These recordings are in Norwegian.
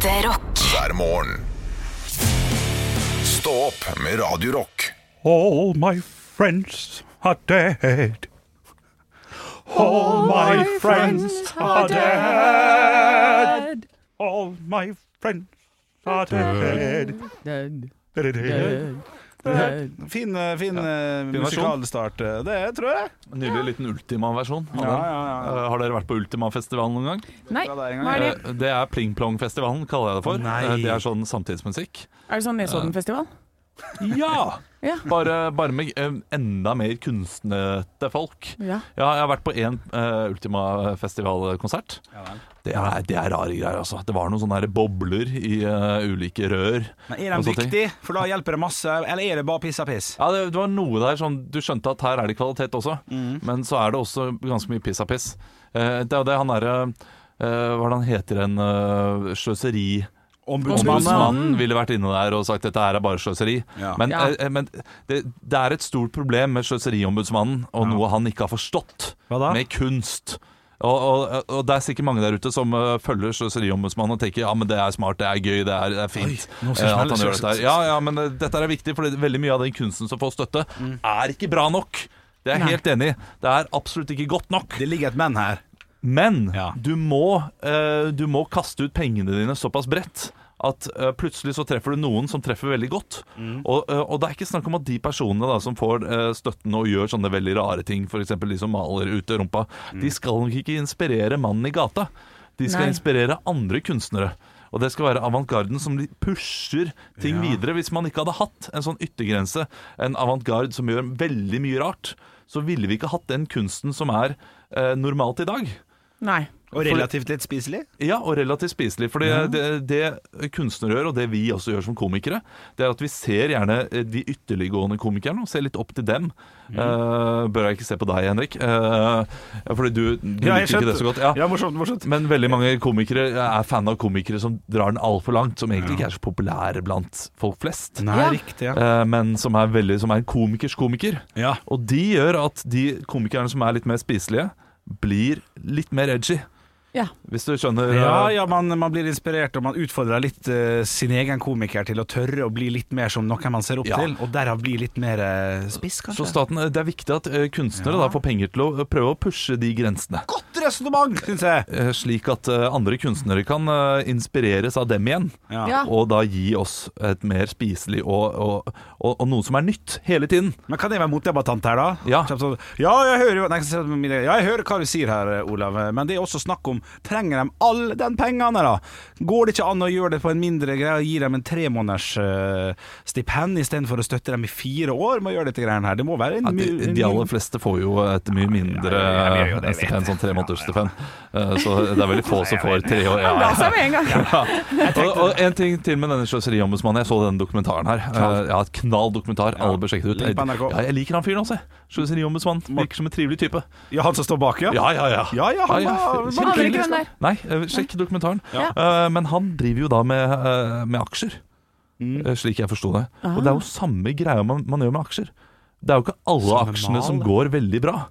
Ekte rock. hver morgen. Stå opp med Radio Rock. All my friends are dead. All my friends are dead. All my friends are dead. Dead. dead. eh, fin fin ja. musikalstart, eh, det tror jeg. Nylig liten Ultima-versjon. Ja, ja, ja. Eh, Har dere vært på Ultima-festivalen noen gang? Nei, hva er det? Eh, Det er Pling Plong-festivalen, kaller jeg det for. Nei. Eh, Det er sånn samtidsmusikk. Er det sånn Nesodden-festival? Ja! Ja. Bare, bare med eh, enda mer kunstnete folk. Ja. Ja, jeg har vært på én uh, Ultima-festivalkonsert. Ja. Det er, det er rare greier, altså. Det var noen sånne bobler i uh, ulike rør. Men er de viktige? For da hjelper det masse. Eller er det bare piss av piss? Ja, det, det var noe der som Du skjønte at her er det kvalitet også, Mm. men så er det også ganske mye piss av piss. Uh, det er jo det han derre eh, Hva er det han heter en uh, sløseri... Ombudsmannen ville vært inne der og sagt dette her er bare sløseri. Ja. Men, Ja. eh, men det, det er et stort problem med sløseriombudsmannen, og noe han ikke har forstått Hva da? med kunst. Og, og, og det er sikkert mange der ute som eh, følger sløseriombudsmannen og tenker ja, men det er smart, det er gøy, det er, det er fint. Oi, nå eh, at han gjør dette her. Ja, ja, men eh, dette er viktig, for veldig mye av den kunsten som får støtte, Mm. er ikke bra nok. Det er jeg helt enig i. Det er absolutt ikke godt nok. Det ligger et menn her. Men Ja. du, må, eh, du må kaste ut pengene dine såpass bredt at uh, plutselig så treffer du noen som treffer veldig godt. Og, uh, og det er ikke snakk om at de personene da, som får uh, støtten og gjør sånne veldig rare ting, f.eks. de som maler ute rumpa, de skal nok ikke inspirere mannen i gata. De skal Nei. inspirere andre kunstnere. Og det skal være avantgarden som pusher ting Ja. videre. Hvis man ikke hadde hatt en sånn yttergrense, en avantgarde som gjør veldig mye rart, så ville vi ikke hatt den kunsten som er normalt i dag. Nei. Og relativt litt spiselig. Ja, og relativt spiselig. For det, det kunstnere gjør, og det vi også gjør som komikere, det er at vi ser gjerne eh, de ytterliggående komikerne og ser litt opp til dem. Eh, bør jeg ikke se på deg, Henrik? Uh, fordi du, du Ja, liker ikke det så godt. Ja. Ja, morsomt, morsomt. Men veldig mange komikere er fan av komikere som drar den altfor langt, som egentlig ikke er så populære blant folk flest. Nei, Ja. riktig, ja. Eh, men som er, veldig, som er en komikers komiker. ja. Og de gjør at de komikerne som er litt mer spiselige, blir litt mer edgy. Ja. Hvis du skjønner Ja, eh, ja man, man blir inspirert, og man utfordrer litt uh, sin egen komiker til å tørre å bli litt mer som noen man ser opp Ja. til, og derav bli litt mer uh, spiss, Så kanskje. staten, det er viktig at uh, kunstnere Ja. da får penger til å prøve å pushe de grensene. Godt resonnement, syns jeg! Eh, Slik at eh, andre kunstnere kan eh, inspireres av dem igjen. Ja. Ja. Og da gi oss et mer spiselig og, og, og, og noe som er nytt hele tiden. Men kan jeg være motdebattant her, da? Ja. Sånn, ja, jeg hører jo Nei, jeg ja, hører hva du sier her, Olav, men det er også snakk om Trenger de all den pengene, da? Går det ikke an å gjøre det på en mindre greie og gi dem en tremåneders uh, stipend istedenfor å støtte dem i fire år med å gjøre dette greiene her? Det må være en Ja, de, de aller fleste får jo et mye mindre Ja, ja, ja, ja, ja, eh, vet stipend, jeg. Sånn. Eh, Så det er veldig få som får tre år. Ja, ja. seg med en gang. Og, og en ting til med denne sløseriombudsmannen. Jeg så denne dokumentaren her. Eh, Ja, et knall dokumentar. Alle bør sjekke det ut. Ja, jeg liker han fyren, altså. Sløseriombudsmannen. Virker som en trivelig type. Ja, han som står bak, ja? Ja, ja, ja. Ja, ja, han var-. Nei, eh, sjekk dokumentaren. Men han driver jo da med, med aksjer, Mm. slik jeg forsto det. Ah. Og det er jo samme greia man, man gjør med aksjer. Det er jo ikke alle Samme aksjene som går veldig bra.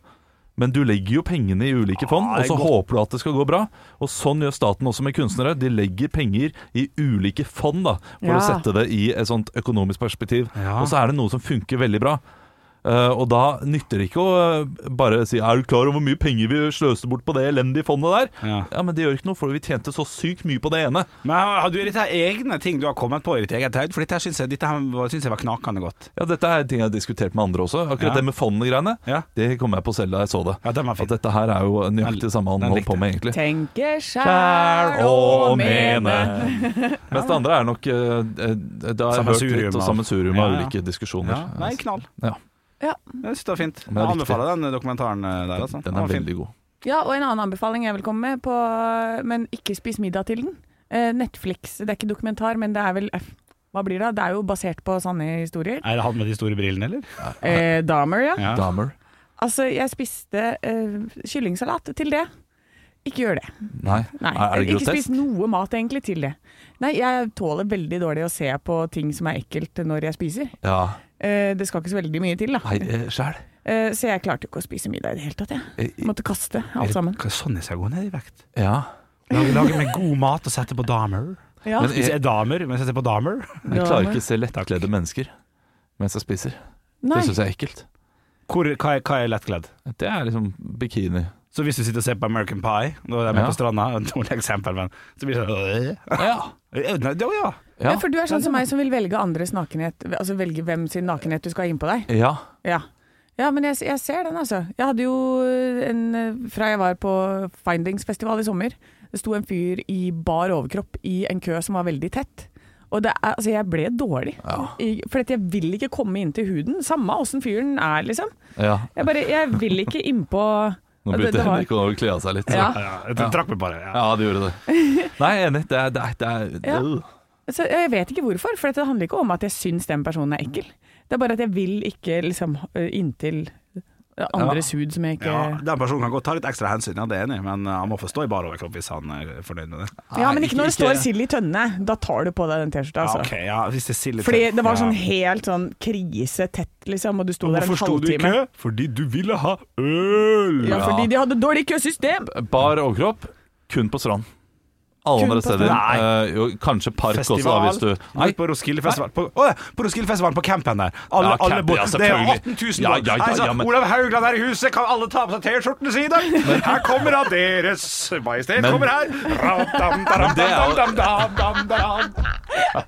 Men du legger jo pengene i ulike fond, Ah, og så håper du at det skal gå bra. Og sånn gjør staten også med kunstnere. De legger penger i ulike fond da, for Ja. å sette det i et sånt økonomisk perspektiv. Ja. Og så er det noe som funker veldig bra. Eh, og da nytter det ikke å uh, bare si Er du klar over hvor mye penger vi sløste bort på det elendige fondet der? Ja. Ja, men det gjør ikke noe, for vi tjente så sykt mye på det ene. Men har har du dette av egne ting du har kommet på i ditt eget høyde? For dette syns jeg, var- jeg var knakende godt. Ja, Dette er ting jeg har diskutert med andre også. Akkurat Ja. det med fondene-greiene, Ja. det kom jeg på selv da jeg så det. Ja, den var fin. At dette her er jo nøyaktig det samme han holdt på med, egentlig. Tenke sjæl og mene. Mens det andre er nok uh, Det har jeg hørt litt og av- sammensurium Ja, av ja. ulike diskusjoner. Ja, nei, knall. Ja, Ja. Jeg synes det var fint. Jeg anbefaler den dokumentaren eh, der. Altså. den er veldig god. ja, og en annen anbefaling jeg vil komme med, på, men ikke spis middag til den. Eh, Netflix, det er ikke dokumentar, men det er vel eh, Hva blir det? Det er jo basert på sanne historier. Er det han med de store brillene, eller? Eh, Dahmer, ja. Ja. Dahmer. Altså, jeg spiste eh, kyllingsalat til det. Ikke gjør det. Nei. Nei, Er, det grotesk? ikke spis noe mat egentlig til det. Nei, jeg tåler veldig dårlig å se på ting som er ekkelt når jeg spiser. Ja. Eh, det skal ikke så veldig mye til, da. Nei, selv. Eh, så jeg klarte jo ikke å spise middag i det hele tatt, jeg. Eh, Måtte kaste alt sammen. Er det, sånn jeg skal gå ned i vekt? Ja. Lage, lage med god mat og sette på damer? Ja. Men Hvis jeg jeg, er damer, mens jeg ser på damer jeg klarer ikke å se lettkledde mennesker mens jeg spiser. Nei. Det syns jeg er ekkelt. Hvor, hva, er, hva er lettkledd? Det er liksom bikini. Så hvis du sitter og ser på American Pie, da er jeg med Ja. på stranda dårlig eksempel, men så blir det sånn Ja. Ja. Ja, for du er sånn som meg som vil velge andres nakenhet, altså velge hvem sin nakenhet du skal ha innpå deg. ja. Ja. Ja, men jeg, jeg ser den, altså. Jeg hadde jo en eh, Fra jeg var på Findingsfestival i sommer, det sto en fyr i bar overkropp i en kø som var veldig tett. Og det er, altså, jeg ble dårlig. Ja. for jeg vil ikke komme inn til huden. Samme åssen fyren er, liksom. ja. Jeg, bare, jeg vil ikke innpå Nå Det- begynte det Henrik å kle av seg litt. Ja. Ja, jeg trakk meg bare. Ja. Ja, det gjorde det. Nei, er enig. Det er, det er, det er Ja. øh. Så jeg vet ikke hvorfor, for det handler ikke om at jeg syns den personen er ekkel. Det er bare at jeg vil ikke liksom inntil andres hud som jeg ikke Ja, ja. den personen kan godt ta litt ekstra hensyn, ja, det er enig men han må få stå i bar overkropp hvis han er fornøyd med det. Ja, men ikke når det ikke- står sild i tønne. Da tar du på deg den T-skjorta, Ja, okay, ja, hvis det er sild i tønne. Fordi det var sånn helt sånn krise tett, liksom, og du sto der en halvtime. Hvorfor sto du i kø? Fordi du ville ha øl! Ja, fordi de hadde dårlig køsystem. Bar overkropp, kun på strand. Alle andre steder. Eh, jo, kanskje park også, da, Festival. hvis du Nei, på Roskildefestivalen på, Å, ja, på Roskildefestivalen på campen der. Alle, Ja, camp, alle bor, ja, det er selvfølgelig. 18 000 Ja, ja, ja, ja, men- Olav Haugland er i huset, kan alle ta på seg T-skjortene sine? Her kommer han, Deres Majestet Men- kommer her. Ra-dam, daram, Men det er dam, dam, dam, dam, dam.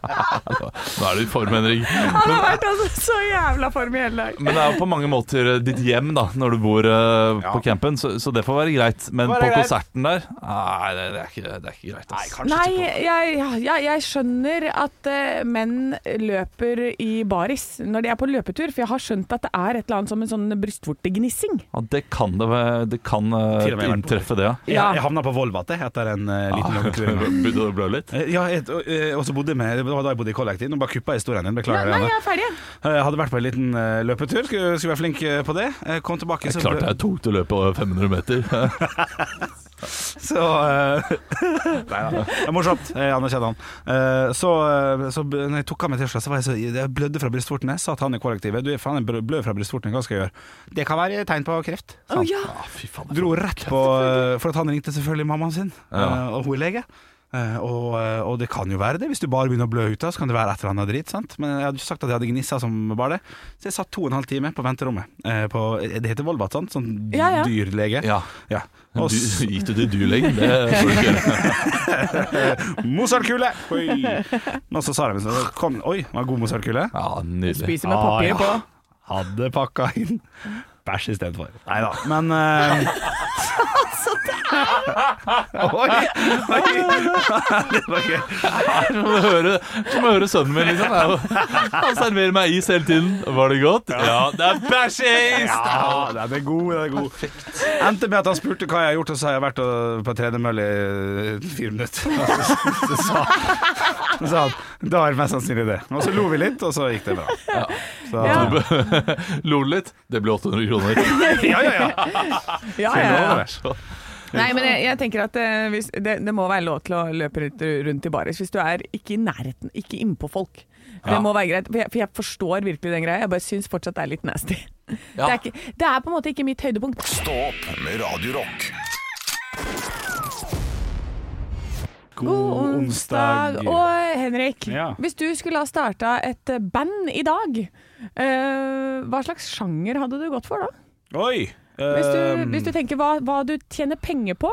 nå er du i form, Henrik. Han har vært altså så jævla form i hele dag. Men det er jo på mange måter eh, ditt hjem da når du bor Ja. på campen, så, så det får være greit. Men på greit. konserten der Nei, det, det, er, ikke, det er ikke greit. Nei, ass. Nei, på jeg, jeg, jeg skjønner at uh, menn løper i baris når de er på løpetur, for jeg har skjønt at det er et eller annet som en sånn brystvortegnissing. Ja, det kan det, det kan på- inntreffe, det, ja. Jeg, Ja. jeg havna på Volvat etter en uh, liten løpetur. en. Begynte du å blø litt? Ja, jeg, og, så bodde med, det var da jeg bodde i kollektiv. Nå bare kuppa historien din, beklager. nei, jeg er ferdig. jeg. Hadde vært på en liten løpetur, skulle, skulle være flink på det. Jeg kom tilbake, Det så er klart det er tungt å løpe over 500 meter. Så uh, Nei da, det er morsomt. Jeg anerkjenner han. Uh, så, uh, så når jeg tok av meg T-skjorta, så var jeg så Jeg blødde fra brystvortene. Sa til han i kollektivet Du er faen jeg blør fra brystvorten, hva skal jeg gjøre? Det kan være tegn på kreft. Oh, ja. Ah, fy faen. Dro rett på For at han ringte selvfølgelig mammaen sin, Ja. eh, og hun er lege. Eh, og, eh, og det kan jo være det, hvis du bare begynner å blø ut av, så kan det være et eller annet drit. sant? Men jeg hadde ikke sagt at jeg hadde gnissa som bare det. Så jeg satt to og en halv time på venterommet. eh, på, det heter Volvat, sant? Sånn Ja, ja. dyrlege. Ja. Ja. Og du, gikk du til dyrlegen? Det får du ikke gjøre. Mozartkule! Og så sa de så kom, Oi, det var god Mozartkule. Ja, nydelig. Spiser med Ah, papir ja. på. Hadde pakka inn bæsj istedenfor. Nei da, men uh, Oi! Oi. Det var gøy. Som å høre, som å høre sønnen min, liksom. Det er jo- Han serverer meg is hele tiden. Var det godt? Ja, det er bæsjeis! Ja, den er god. Den er god. Endte med at han spurte hva jeg har gjort, og så har jeg vært og- på tredemølle i fire minutter. Så sa, så sa han da er det mest sannsynlig det. Og så lo vi litt, og så gikk det bra. Så, Ja. Lo du litt? Det ble 800 kroner. ja, ja, ja. Ja, ja, ja. Så- Nei, men jeg, jeg tenker at eh, hvis, det, det må være lov til å løpe rundt, rundt i baris hvis du er ikke i nærheten, ikke innpå folk. Det Ja. må være greit, for jeg, for jeg forstår virkelig den greia. Jeg bare syns fortsatt det er litt nasty. Ja. Det, er ikke, det er på en måte ikke mitt høydepunkt. Stå opp med Radio Rock. God onsdag. Og Henrik, Ja. hvis du skulle ha starta et eh, band i dag, eh, hva slags sjanger hadde du gått for da? Oi. Hvis du, ehm, hvis du tenker hva, hva du tjener penger på,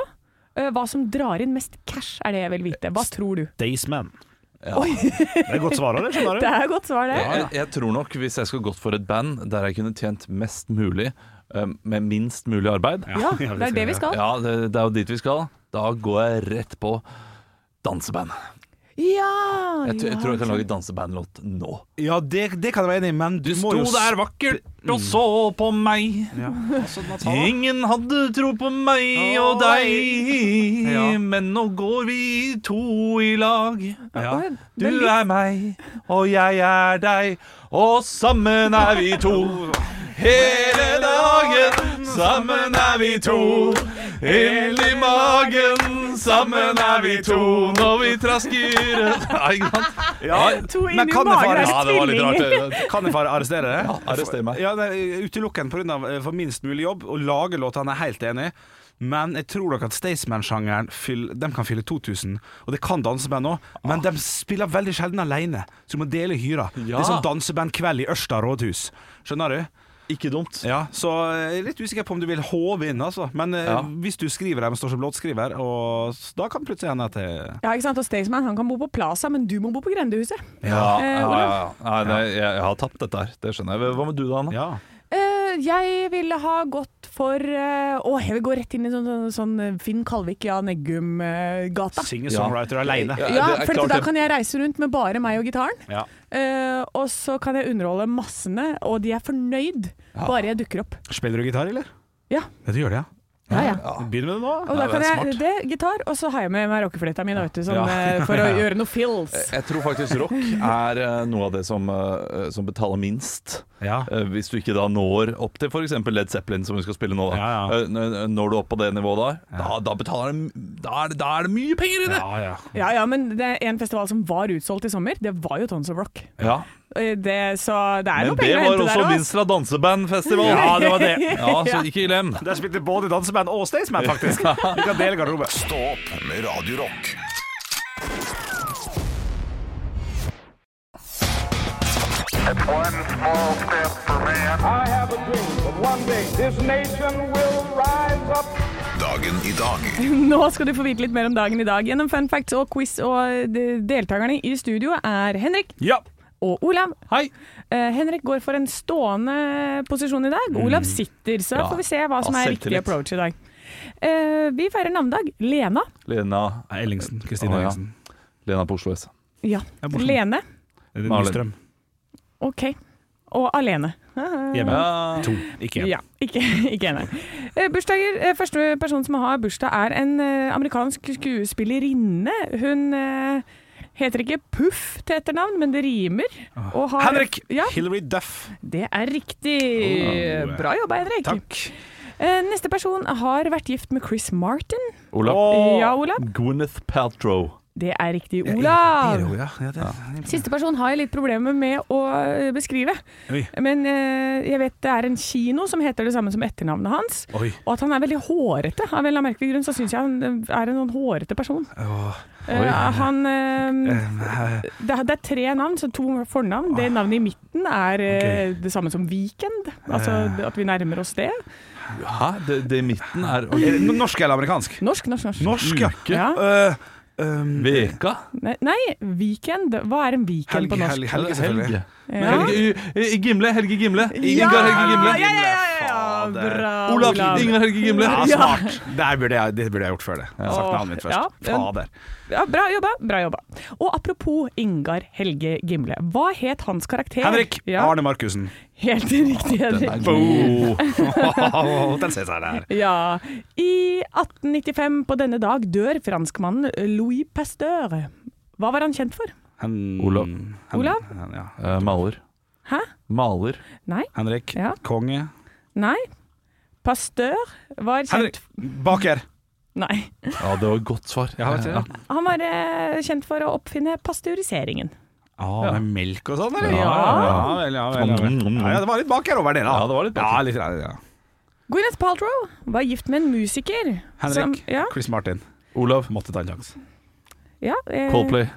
eh, hva som drar inn mest cash, er det jeg vil vite. Hva tror du? Staysman. Ja. Det er et godt svar, det skjønner du Det er et godt svar, det. Jeg, jeg tror nok hvis jeg skulle gått for et band der jeg kunne tjent mest mulig eh, med minst mulig arbeid Ja, det er det vi skal. Ja, det, det er jo dit vi skal. Da går jeg rett på danseband. Ja! Jeg, tror- jeg tror jeg kan lage dansebandlåt nå. Ja, det, det kan jeg være enig i, men du, må jo vakkert og så på meg. ja. altså. Ingen hadde tro på meg oh, og deg, Ja. men nå går vi to i lag. Ja. Du er er meg, og jeg er deg, og sammen er vi to. Hele dagen, sammen er vi to. Ild i magen, sammen er vi to. Når vi trasker Ja, ikke sant? Ja, To inn i magen er Ja, det var litt rart. Kan jeg få arrestere det? Ja, arrester meg. Ja, er Utelukkende pga. for minst mulig jobb. Å lage låter han er helt enig i. Men jeg tror nok at Staysman-sjangeren fyll- De kan fylle 2000, og det kan danseband òg, men de spiller veldig sjelden alene, så du må dele hyra. Det er sånn dansebandkveld i Ørsta rådhus. Skjønner du? Ikke dumt. Ja, så jeg er litt usikker på om du vil håve inn, altså. Men eh, Ja. hvis du skriver her som låtskriver, og da kan plutselig hende at det Ja, ikke sant? Og Staysman han kan bo på Plaza, men du må bo på Grendehuset. Ja, Eh, ja, ja. Nei, nei, jeg, jeg har tapt dette her. Det skjønner jeg. Hva med du da, Anna? Ja. Eh, jeg ville ha gått for eh, Å, jeg vil gå rett inn i sånn, sånn, sånn Finn Kalvik, Jan Eggum-gata. Singer-songwriter aleine. Ja, Ja, det er for klart da kan jeg reise rundt med bare meg og gitaren. Ja. Uh, og så kan jeg underholde massene, og de er fornøyd bare jeg dukker opp. Spiller du gitar, eller? Ja. Ja, du gjør det, ja. Ja, ja. Begynner med det nå. Og da Ja, kan det er jeg det, gitar, og så har jeg med meg rockefløyta mi, sånn, Ja. eh, for å gjøre noe fills. Jeg tror faktisk rock er eh, noe av det som, eh, som betaler minst. Ja. Hvis du ikke da når opp til f.eks. Led Zeppelin, som vi skal spille nå. Da. Ja, ja. Når du opp på det nivået der, da, da betaler det da er, det- da er det mye penger i det! Ja, ja. Ja, ja, men det er en festival som var utsolgt i sommer, det var jo Tons of Rock. Ja. Eh, Det, så det er Men noe penger å var hente også der òg. Vinstra dansebandfestival. Ja, det var det. Ja, så ikke glem. Der spilte både danseband og Staysman, faktisk. Vi kan dele garderobe. Stopp med radiorock. One small step for man. I have a dream that one day this nation will rise up. Dagen i dag Nå skal du få vite litt mer om dagen i dag gjennom fun facts og quiz. Og deltakerne i studio er Henrik Ja. Og Olav. Hei. Uh, Henrik går for en stående posisjon i dag. Olav sitter, så Mm. Ja. får vi se hva som er riktig approach i dag. Uh, vi feirer navnedag. Lena. Lena, Ellingsen. Kristine oh, ja. Ellingsen. Lena på Oslo S. Ja. Lene. Malin. OK. Og alene. Hjemme. Ja. To, ikke én. Ja, ikke, ikke ene. Eh, Bursdager. Første person som har bursdag, er en amerikansk skuespillerinne. Hun heter ikke Puff til etternavn, men det rimer. Og har, Henrik! Ja, Hilary Duff. det er riktig. Oh. Bra jobba, Henrik. Takk. Eh, Neste person har vært gift med Chris Martin. Olav. Ja, Olav. Gwyneth Paltrow. Det er riktig, Olav. Ja, ja. Ja, Siste person har jeg litt problemer med å eh, beskrive. Oi. Men eh, jeg vet det er en kino som heter det samme som etternavnet hans. Oi. Og at han er veldig hårete. Av en eller annen merkelig grunn så syns jeg han er en sånn hårete person. Oh. Eh, han eh, Eh, det, det er tre navn, så to fornavn. Det navnet i midten er okay. det samme som Weekend. Altså at vi nærmer oss det. Hæ? Det, det i midten er okay. norsk eller amerikansk? Norsk, norsk, norsk. Norsk, ja. Ja. Eh, um, Veka? Nei, nei, Weekend. Hva er en weekend Helge, på norsk? helge, helge, selvfølgelig. Ja. Helge, uh, Gimle. Helge Gimle. Ja, Ingar Helge Gimle. Ja, ja, ja. Bra, Olav. Olav. Ingar Helge Gimle. Ja, Ja. smart. Der burde jeg, det burde jeg gjort før det. Jeg har sagt navnet mitt først. ja, Fader. Ja, bra jobba, bra jobba. Og apropos Ingar Helge Gimle. Hva het hans karakter? Henrik Ja, Arne Markussen. Helt riktig, Den Henrik. god. Den ser seg der. Ja. I 1895 på denne dag dør franskmannen Louis Pasteur. Hva var han kjent for? Hen, Olav. Hen, Olav? Hen, ja. Eh, maler. Hæ? Maler. Nei? Henrik. Ja. Konge. Nei? Pastør var kjent Henrik. Baker. Nei. Ja, det var et godt svar. Ja, vet du, ja. Han var eh, kjent for å oppfinne pasteuriseringen. Ah, Med melk og sånn, eller? Ja. ja vel, ja vel. Ja, vel. Mm. Ja, ja, det var litt baker over det, da. Ja, det var litt baker. Ja, litt, ja. Gwyneth Paltrow var gift med en musiker. Henrik. Som, ja, Chris Martin. Olav. Måtte ta en sjanse. ja, eh, Coldplay.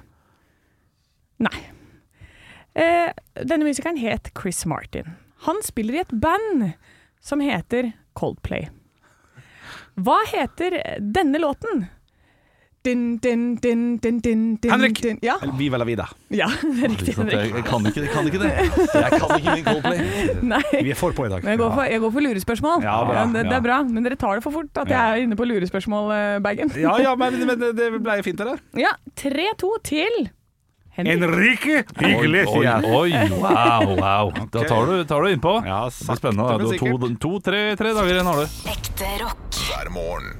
Nei. Eh, denne musikeren het Chris Martin. Han spiller i et band som heter Coldplay. Hva heter denne låten? Din, din, din, din, din, din, Henrik! Din. Ja, Viva la vida. ja, det er riktig, Henrik. jeg kan ikke, jeg kan ikke det. Jeg kan ikke min Coldplay. Nei. Vi er for på i dag. Men jeg går for, jeg går for lurespørsmål. Ja, bra, det, det er bra, men dere tar det for fort at jeg er inne på lurespørsmål-bagen. Ja, ja, men, men det, det ble fint, det. Ja, 3-2 til Henrik. Enrique! Hyggelig, Oi, oi, wow, wow. Da tar du, tar du innpå. Ja, Det blir spennende. Du har to, to tre, tre dager igjen har du. Ekte rock. hver morgen.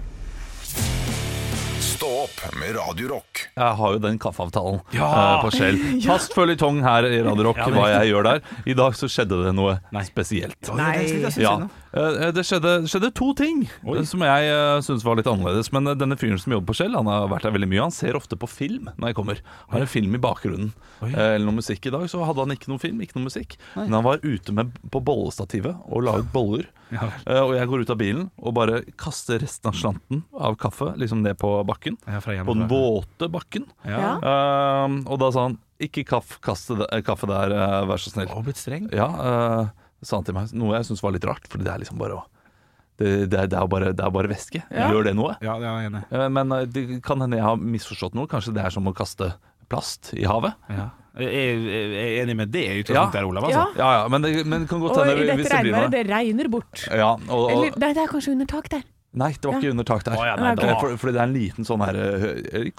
Stå opp med Radio Rock. Jeg har jo den kaffeavtalen Ja. eh, på skjell. Fast føljetong her i Radio Rock Ja, hva jeg gjør der. I dag så skjedde det noe Nei. spesielt. Nei. Ja, Det skjedde, skjedde to ting Oi. som jeg uh, syns var litt annerledes. Men eh, denne fyren som jobber på Shell, han har vært der veldig mye. Han ser ofte på film når jeg kommer. Har en film i bakgrunnen. Oi. Eller noe musikk. I dag så hadde han ikke noe film, ikke noe musikk. Men han var ute med på bollestativet og la ut boller. Eh, Og jeg går ut av bilen og bare kaster resten av slanten av kaffe liksom ned på bakken. Ja, På den våte bakken. Ja. Uh, og da sa han ikke kaff, kaste eh, kaffe der, eh, vær så snill. Og blitt streng. Ja, eh, sa han til meg. Noe jeg syns var litt rart, Fordi det er liksom bare å det, det, er, det, er bare, det er bare væske. Ja. Gjør det noe? Ja, jeg er enig. Eh, men eh, det kan hende jeg har misforstått noe. Kanskje det er som å kaste plast i havet? Ja. Jeg er, jeg er enig med det i utgangspunktet, her, Olav. Ja. Altså. Ja ja, men det, men det kan godt Og hende i hvis dette det blir regnværet, det regner bort. Ja, og, og, Eller, det, det er kanskje under tak der. nei, det var ikke under tak der. Oh, ja, nei, okay. Eh, for, fordi det er en liten sånn her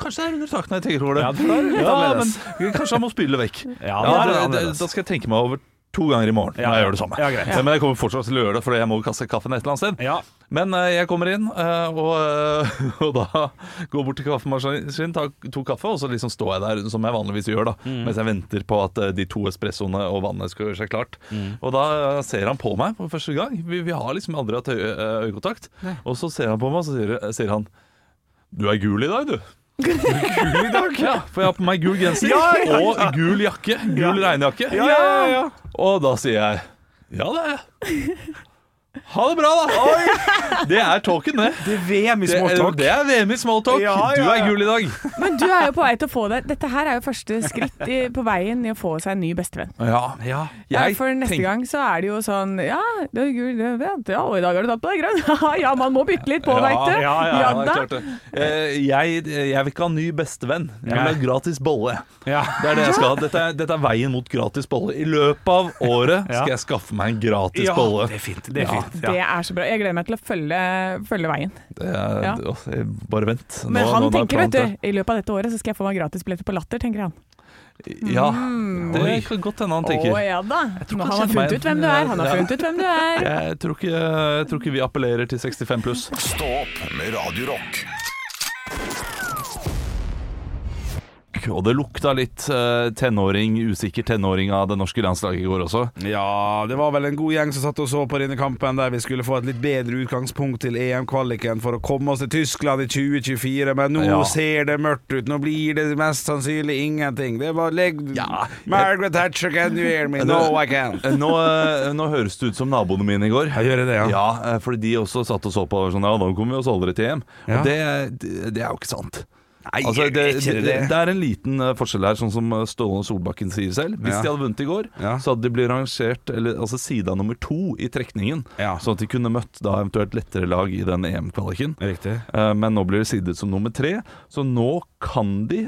Kanskje det er under tak når jeg tenker over det. Ja, det er Ja, men kanskje han må spyle vekk. Ja, Ja, det er det, det, annerledes. da skal jeg tenke meg over to ganger i morgen Ja, når jeg gjør det samme. Men jeg kommer fortsatt til å gjøre det, fordi jeg må kaste kaffen et eller annet sted. Ja. Men eh, jeg kommer inn, eh, og, eh, og da går bort til kaffemaskinen, tar to kaffe, og så liksom står jeg der som jeg vanligvis gjør, da, Mm. mens jeg venter på at de to espressoene og vannet skal gjøre seg klart. Mm. Og da ser han på meg for første gang. Vi, vi har liksom aldri hatt øye, øyekontakt. Og så ser han på meg, og så sier, sier han Du er gul i dag, du. Gul i dag? Ja, for jeg har på meg gul genser og gul jakke. Gul regnjakke. Ja, ja, ja. Og da sier jeg Ja, det er jeg. Ha det bra, da. Det er talken, det. Det er VM i Det, smalltalk. det er VM i smalltalk. Ja, ja, Du er ja. gul i dag. Men du er jo på vei til å få det. Dette her er jo første skritt i, på veien i å få seg en ny bestevenn. Ja, Ja. Ja, for neste tenk- gang så er det jo sånn Ja, du er gul, du vet, ja og i dag har du tatt på deg grønn. ja, man må bytte litt på, Ja, veit du. ja, ja, Ja, da. det er klart det. Eh, jeg, jeg vil ikke ha ny bestevenn. Jeg vil ha gratis bolle. Ja. Det er det jeg skal ha. Dette er, dette er veien mot gratis bolle. I løpet av året skal jeg skaffe meg en gratis ja, bolle. det er fint. Det er Ja. Det er så bra. Jeg gleder meg til å følge, følge veien. Det er, Ja. å, bare vent. Nå- Men han er tenker, vet du, i løpet av dette året så skal jeg få meg gratisbilletter på Latter, tenker han. Ja, Ja, det kan godt hende han tenker. Å ja da. han har funnet ut hvem du er. Han har funnet ut hvem du er. Jeg tror, ikke, jeg tror ikke vi appellerer til 65 pluss. Stå opp med Radio Og det lukta litt eh, tenåring, usikker tenåring av det norske landslaget i går også. Ja, det var vel en god gjeng som satt og så på denne kampen der vi skulle få et litt bedre utgangspunkt til EM-kvaliken for å komme oss til Tyskland i 2024, men nå Ja. ser det mørkt ut. Nå blir det mest sannsynlig ingenting. Det var legg Ja. Margaret Thatcher, can you hear me? No, I can't. Eh, Nå, eh, nå høres det ut som naboene mine i går. Jeg gjør det, ja. Ja, fordi de også satt og så på sånn Ja, nå kommer vi oss aldri til EM. Ja. Og det, det, det er jo ikke sant. Nei, Altså, det, det, det, det er en liten eh, forskjell her, sånn som eh, Ståle Solbakken sier selv. Hvis Ja. de hadde vunnet i går, Ja. så hadde de blitt rangert eller, altså sida nummer to i trekningen. Ja. Sånn at de kunne møtt da eventuelt lettere lag i den EM-kvaliken. Eh, Men nå blir det sidet som nummer tre. Så nå kan de,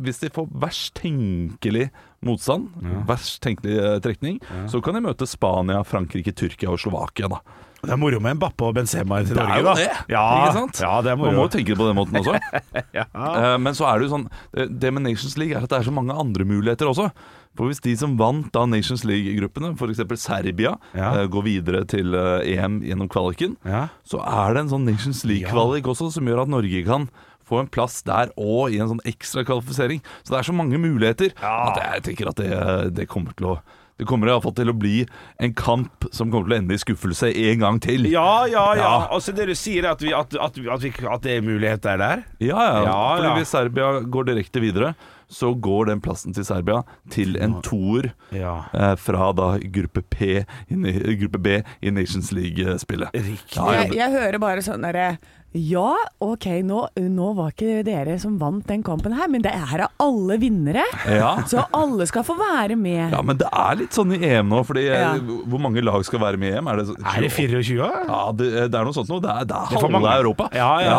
hvis de får verst tenkelig motstand, verst tenkelig trekning, trekning, så kan de møte Spania, Frankrike, Tyrkia og Slovakia. da Det er moro med en Bappe og Benzema til Det er Norge, jo da. det, Ja, ikke sant? Ja, det er moro. Man må jo tenke på den måten også. Ja. Eh, Men så er det jo sånn det- Det med Nations League er at det er så mange andre muligheter også. For hvis de som vant da Nations League-gruppene, f.eks. Serbia, Ja. eh, går videre til eh, EM gjennom kvaliken, Ja. så er det en sånn Nations League-kvalik også som gjør at Norge kan få en plass der og i en sånn ekstra kvalifisering. Så det er så mange muligheter at jeg tenker at det, det kommer til å det kommer i hvert fall til å bli en kamp som kommer til å ende i skuffelse en gang til. Ja, ja, ja. Ja. Altså du sier, er at, vi, at, at, at, vi, at det er muligheter der? Ja, ja. Ja, Fordi ja. hvis Serbia går direkte videre, så går den plassen til Serbia til en toer Ja. eh, fra da gruppe, P, i, gruppe B i Nations League-spillet. Riktig. Ja, ja, Jeg, jeg hører bare sånn derre Ja, OK, nå, nå var ikke dere som vant den kampen her, men det er alle vinnere. ja. Så alle skal få være med. ja, men det er litt sånn i EM nå, fordi eh, Ja. hvor mange lag skal være med i EM? Er det, Er det 24? Ja, det, det er noe sånt noe. Det er, det er er halve. Europa. Ja, ja.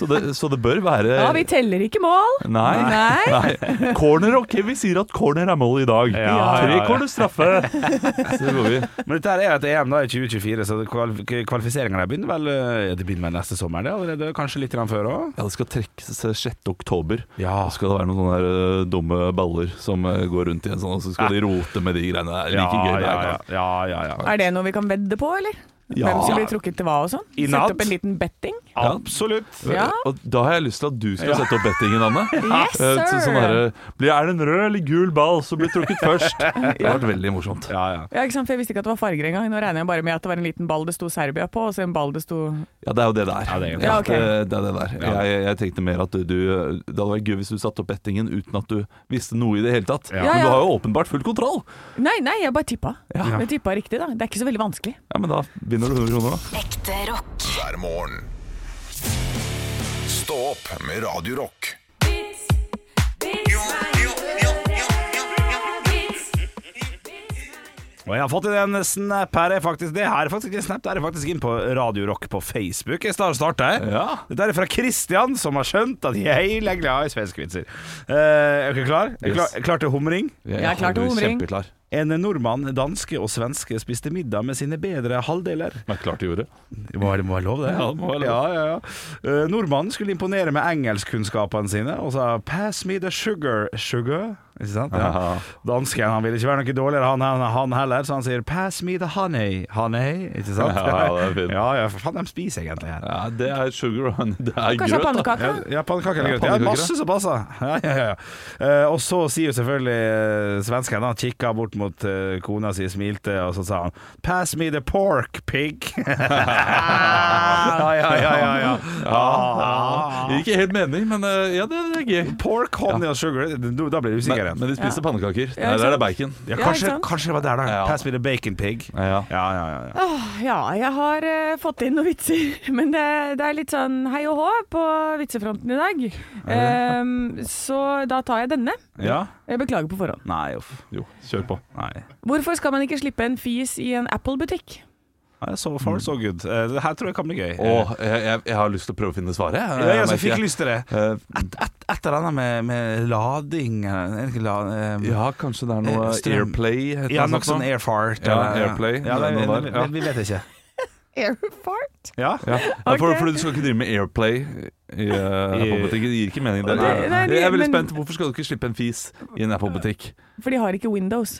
Så, det, så det bør være Ja, vi teller ikke mål. Nei. Nei. Nei. Corner, ok, vi sier at corner er mål i dag. Ja, Tre ja. corner straffe. Så går vi. Men dette her er et EM da i 2024, så kvalifiseringa begynner vel eh, Det begynner vel neste sommer, det allerede? Kanskje litt før òg? Ja, det skal trekkes 6. oktober. Ja. Da skal det være noen sånne der, øh, dumme baller som øh, går rundt i en sånn, og så skal de rote med de greiene. der. er like gøy ja, gang. ja, ja, ja. Er det noe vi kan vedde på, eller? Ja. Hvem som blir trukket til hva og sånn? Sette opp en liten betting? Absolutt. Ja. Og da har jeg lyst til at du skal sette opp bettingen, Anne. Yes, Eh, så- sir. sånn herre, blir- Er det en rød eller gul ball som blir trukket først? Det har vært veldig morsomt. Ja, ja. Ja, ikke sant? For Jeg visste ikke at det var farger engang. Nå regner jeg bare med at det var en liten ball det sto Serbia på, og så en ball det sto Ja, det er jo det det er. Ja, det er Ja, okay. det, det er det der. Jeg, jeg tenkte mer at du, du Det hadde vært gøy hvis du satte opp bettingen uten at du visste noe i det hele tatt. Ja, Men du har jo åpenbart full kontroll. Nei, nei, jeg bare tippa. Jeg tippa riktig, da. Det er ikke så veldig vanskelig. Ja, Men da vinner du 100 kroner. Ekte rock. hver morgen. Stå opp med Radio Rock. Og jeg har fått inn en snap her. Er faktisk, det her er faktisk ikke en snap, det er faktisk inn på Radio Rock på Facebook. Jeg starter, starter. Ja. Dette er fra Kristian, som har skjønt at jeg er glad i svenske vitser. Uh, er dere klar? Er Yes. klar, klar til humring? Jeg er klar til humring. Kjempeklar. En nordmann, danske og svenske spiste middag med sine bedre halvdeler. Men klart de gjorde det. Må, det må være lov, det. Ja, det må være lov. Ja, ja, ja. Uh, nordmannen skulle imponere med engelskkunnskapene sine og sa 'pass me the sugar'. Sugar? Ikke sant? Ja. Dansken han ville ikke være noe dårligere, han, han, han heller, så han sier 'pass me the honey'. Honey, ikke sant? Ja, det er fint. Ja, ja, for faen, de spiser egentlig her. Ja, det er sugar honey. Det er Kanskje grøt, da. pannekake? Ja, pannekaker eller Ja, grøt. Ja, masse som passer. Ja, ja, ja. Uh, og så sier jo selvfølgelig uh, svensken Han kikker bort mot eh, kona si, smilte, og så sa han 'Pass me the pork, pig'. ja, ja, ja, ja, ja. Ja. Ikke helt mening, men eh, ja, det, det er gøy. Pork, honey og sugar. Da blir du usikker Men, igjen. men de spiser pannekaker. Ja, Der er det bacon. Kanskje, det var der, da. Ja. Pass me the bacon pig. Ja, ja. Ja, ja, ja. ja. Åh, ja, jeg har eh, fått inn noen vitser, men det, det er litt sånn hei og hå på vitsefronten i dag. Ehm, så da tar jeg denne. ja. Jeg beklager på forhånd. Nei, uff. Jo, kjør på. Nei. Hvorfor skal man ikke slippe en fis i en Apple-butikk? So far, so good. Det her tror jeg kan bli gøy. Oh, jeg, jeg, jeg har lyst til å prøve å finne svaret. jeg. ja, jeg jeg fikk lyst til det. Eh, Et, et, et eller annet med, med lading eh, la, um, ja, kanskje det er noe strøm. Airplay? Ja, noe sånn airfart. Ja, eller- Airplay, Ja, det, det, det, vi, ja. vi, vi vet ikke. Airfart? Ja. Ja, ja for, for du skal ikke drive med Airplay i uh, Apple-butikken. Det gir ikke mening. Det. Nei, nei, jeg er veldig men- spent. Hvorfor skal du ikke slippe en fis i en Apple-butikk? For de har ikke Windows.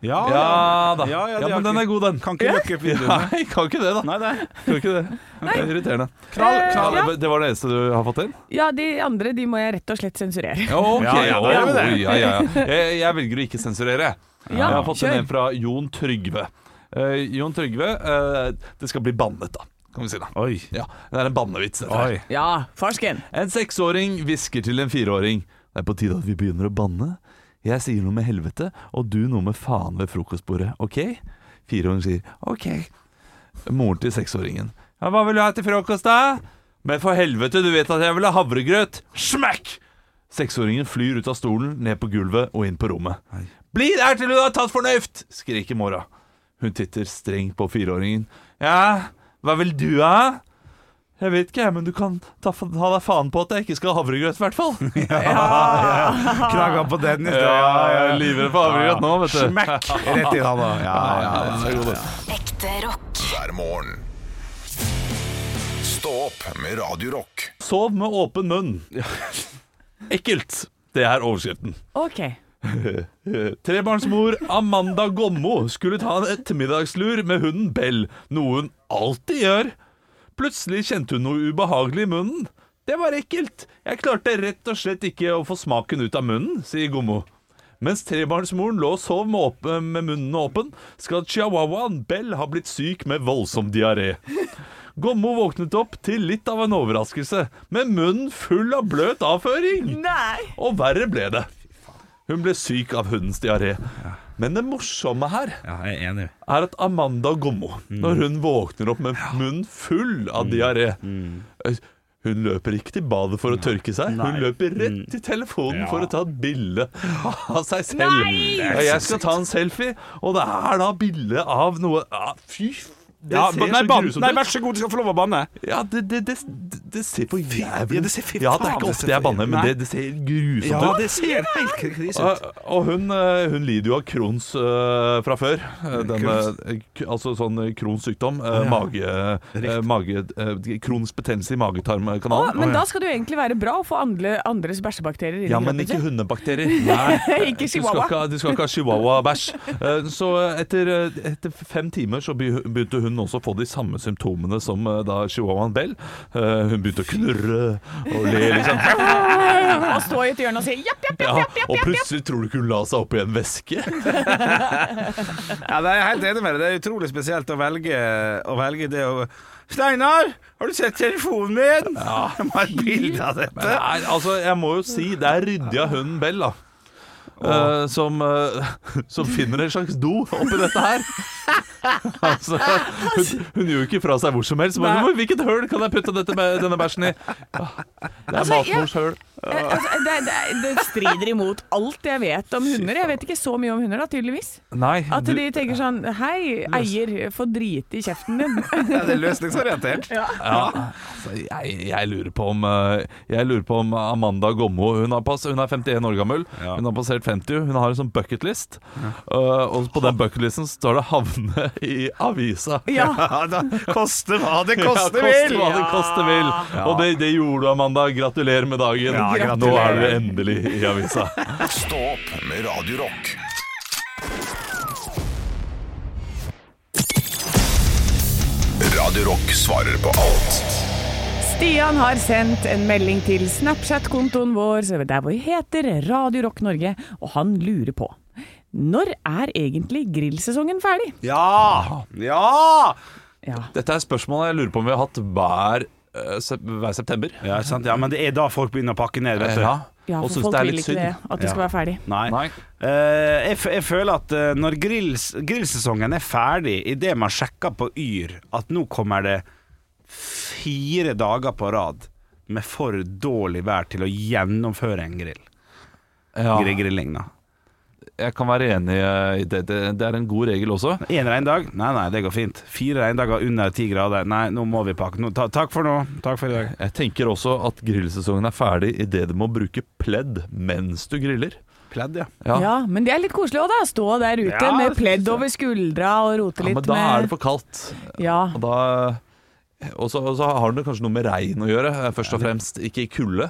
Ja, Ja da. Ja, ja, Ja, de har men den ikke- er god, den. Kan ikke lukke opp vinduene. Nei, kan ikke det, da. Nei, nei. Kan ikke det. Det er irriterende. Knall, Eh, knall. Ja, det, det var det eneste du har fått inn? Ja, de andre de må jeg rett og slett sensurere. Ok, Ja, ja, da gjør vi det. oi, ja, ja, ja. Jeg, jeg velger å ikke sensurere. Ja, jeg har fått kjør. en fra Jon Trygve. Eh, Jon Trygve, eh, det skal bli bannet, da. Kan vi si da. Oi. Ja, Det er en bannevits. dette her. Oi. Ja, farsken. En seksåring hvisker til en fireåring. Det er på tide at vi begynner å banne. Jeg sier noe med helvete, og du noe med faen ved frokostbordet. Ok? Fireåringen sier ok. Moren til seksåringen. Ja, hva vil du ha til frokost, da? Men for helvete, du vet at jeg vil ha havregrøt. Smekk! Seksåringen flyr ut av stolen, ned på gulvet og inn på rommet. Bli der til du har tatt fornuft! skriker mora. Hun titter strengt på fireåringen. Ja, hva vil du ha? Jeg vet ikke, jeg, men du kan ta, ta deg faen på at jeg ikke skal ha havregrøt, i hvert fall. Knaga på den i sted. Ja, jeg er livredd for havregrøt nå, vet du. Smekk rett i handa. Ja, ja, ja, ja, ja. Ekte rock. hver morgen. Stå opp med Radio Rock. Sov med åpen munn. Ekkelt. Det er overskriften. Ok. Trebarnsmor Amanda Gommo skulle ta en ettermiddagslur med hunden Bell, noe hun alltid gjør. Plutselig kjente hun noe ubehagelig i munnen. Det var ekkelt. Jeg klarte rett og slett ikke å få smaken ut av munnen, sier Gommo. Mens trebarnsmoren lå og sov med, med munnen åpen, skal chihuahuaen Bell ha blitt syk med voldsom diaré. Gommo våknet opp til litt av en overraskelse, med munnen full av bløt avføring. Nei! Og verre ble det. Hun ble syk av hundens diaré. Men det morsomme her Ja, er enig. at Amanda Gommo, når hun våkner opp med munnen full av diaré mm. Hun løper ikke til badet for å tørke seg. Hun løper rett til telefonen Ja. for å ta et bilde av seg selv. Nei! jeg skal ta en selfie, og det er da bilde av noe ah, Fy f- det Ja, ser nei, så grusomt nei, vær så god, du skal få lov å banne. Ja, det, det, det, det ser for jævlig Ja, det ser fy Ja, det er faen, ikke det ofte ser jeg for- banner, men Nei. det, det ser grusomt Ja, ut. det ser helt krise ut. Og, og hun, eh, hun lider jo av Crohns eh, fra før. Eh, Den, Crohns? eh, k- altså sånn eh, Crohns sykdom. eh, ja. Mage, eh, mage eh, Crohns betennelse i Å, magetarmkanalen. men da skal det jo egentlig være bra å få andre, andres bæsjebakterier inn Ja, men ikke hundebakterier. Nei. Ikke Du skal chihuahua. ikke, ha- du skal ikke ha chihuahua-bæsj. Eh, Så etter, eh, etter fem timer så be- begynte hun hun også få de samme symptomene som eh, da chihuahuaen Bell. Eh, hun begynte å knurre og le, liksom. Og stå i et hjørne og si japp, japp, Ja, japp, japp, japp, og plutselig tror du ikke hun la seg opp i en veske. Ja, det er jeg helt enig med deg. Det er utrolig spesielt å velge, å velge det å Steinar, har du sett telefonen min? Ja. Jeg må ha et bilde av dette. Nei, altså, jeg må jo si det er ryddig av hunden Bell, da. Eh, som, uh, som finner en slags do oppi dette her. altså, hun, hun gjør jo ikke fra seg hvor som helst. Men, hvilket høl kan jeg putte dette denne bæsjen i? Det er Altså, matmors høl. Eh, altså, det, det, det strider imot alt jeg vet om hunder. Jeg vet ikke så mye om hunder, da, tydeligvis. Nei, At du, de tenker sånn Hei, eier, få drite i kjeften din. Ja, det er løsningsorientert. ja, altså, jeg, jeg, lurer på om, eh, jeg lurer på om Amanda Gommo hun, har pass, hun er 51 år gammel. Ja. Hun har passert 50. Hun har en sånn bucketlist. Ja. og på den bucketlisten står det 'havne i avisa'. Ja. Ja, da, koste hva det koste ja, vil! koste hva det koste vil. Og det, det gjorde du, Amanda. Gratulerer med dagen. Ja, gratulerer. Nå er du endelig i avisa. Stå opp med Radiorock. Radiorock svarer på alt Stian har sendt en melding til Snapchat-kontoen vår, så der hvor vi heter Radio Rock Norge, og han lurer på Når er egentlig grillsesongen ferdig? Ja! Ja! Ja. Dette er spørsmålet jeg lurer på om vi har hatt hver, hver september. Ja, sant? ja, men det er da folk begynner å pakke ned, vet du. Ja, Ja, for folk vil ikke synd. det, at det skal være ferdig. Nei. Nei. Uh, jeg, jeg føler at uh, når grills, grillsesongen er ferdig, idet man sjekker på Yr at nå kommer det fire dager på rad med for dårlig vær til å gjennomføre en grill. Ja, Grilling, da. Jeg kan være enig i det. det. Det er en god regel også. Én regndag? Nei, nei, det går fint. Fire regndager under ti grader? Nei, nå må vi pakke. Nå, ta, takk for nå. Takk for i dag. Jeg tenker også at grillsesongen er ferdig idet du må bruke pledd mens du griller. Pledd, ja. Ja, Ja, men det er litt koselig òg, da. Stå der ute Ja, med pledd over skuldra og rote Ja, litt men da med er det for kaldt. Ja. Og da og så, og så har det kanskje noe med regn å gjøre, eh, først og fremst. Ikke i kulde.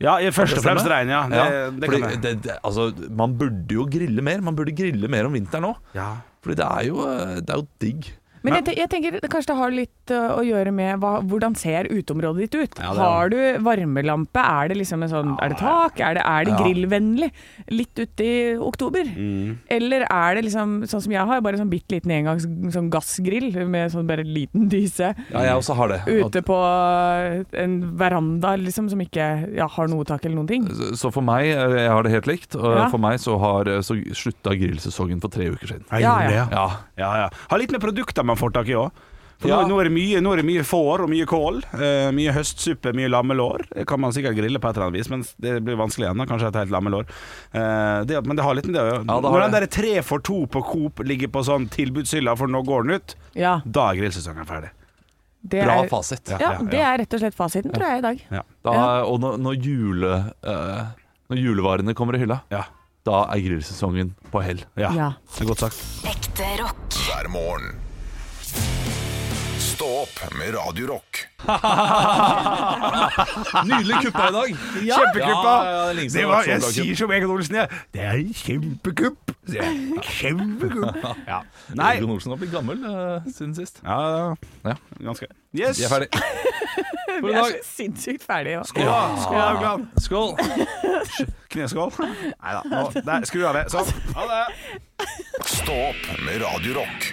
Ja, i- først og fremst regn, ja. Det, Ja, det fordi kan jeg. det, det, altså, man burde jo grille mer. Man burde grille mer om vinteren òg. Ja. Fordi det er jo, eh, det er jo digg. Men jeg, jeg tenker kanskje det har litt uh, å gjøre med hva, hvordan ser uteområdet ditt ut. Ja, er- har du varmelampe? Er det liksom en sånn Er det tak? Er det, er det Ja. grillvennlig? Litt ute i oktober? Mm. Eller er det liksom sånn som jeg har, bare sånn bitte liten engangs sånn gassgrill med sånn bare liten dyse? Ja, jeg også har det. Ute på uh, en veranda liksom som ikke ja, har noe tak eller noen ting. Så- for meg, eh, jeg har det helt likt, og Ja. for meg så har så slutta grillsesongen for tre uker siden. Jeg Ja, gjorde det, ja. Ja, Ja, ja. Har litt med produkter man får tak i òg. For Ja. nå, nå, er det mye, nå er det mye får og mye kål. Uh, mye høstsuppe, mye lammelår. Det kan man sikkert grille på et eller annet vis, men det blir vanskelig da, Kanskje et helt lammelår. Uh, det, men det har litt med det å gjøre. Ja, Når den derre der tre for to på Coop ligger på sånn tilbudshylla, for nå går den ut, Ja, da er grillsesongen ferdig. det bra er, fasit. Ja. ja, det er rett og slett fasiten, tror jeg, i dag. Ja. Da, Og når, når, jule, uh, når julevarene kommer i hylla, Ja. da er grillsesongen på hell. Ja, Ja. det er godt sagt. Ekte rock. hver morgen. Stå opp med Radio Rock. Nydelig kuppa i dag! Kjempekuppa! Ja, ja, det Det var, jeg sier som Egon Olsen, jeg. Det er en kjempekupp! Kjempekupp. Ja. Nei. Egon Olsen har blitt gammel uh, siden sist. Ja, Ja. ganske. Yes! Vi er ferdig. For Vi er så sinnssykt ferdige. Skål, skål, Haugland. Skål! Kneskål. Nei da. Skru av det. Sånn. Ha det. Stå opp med Radio Rock.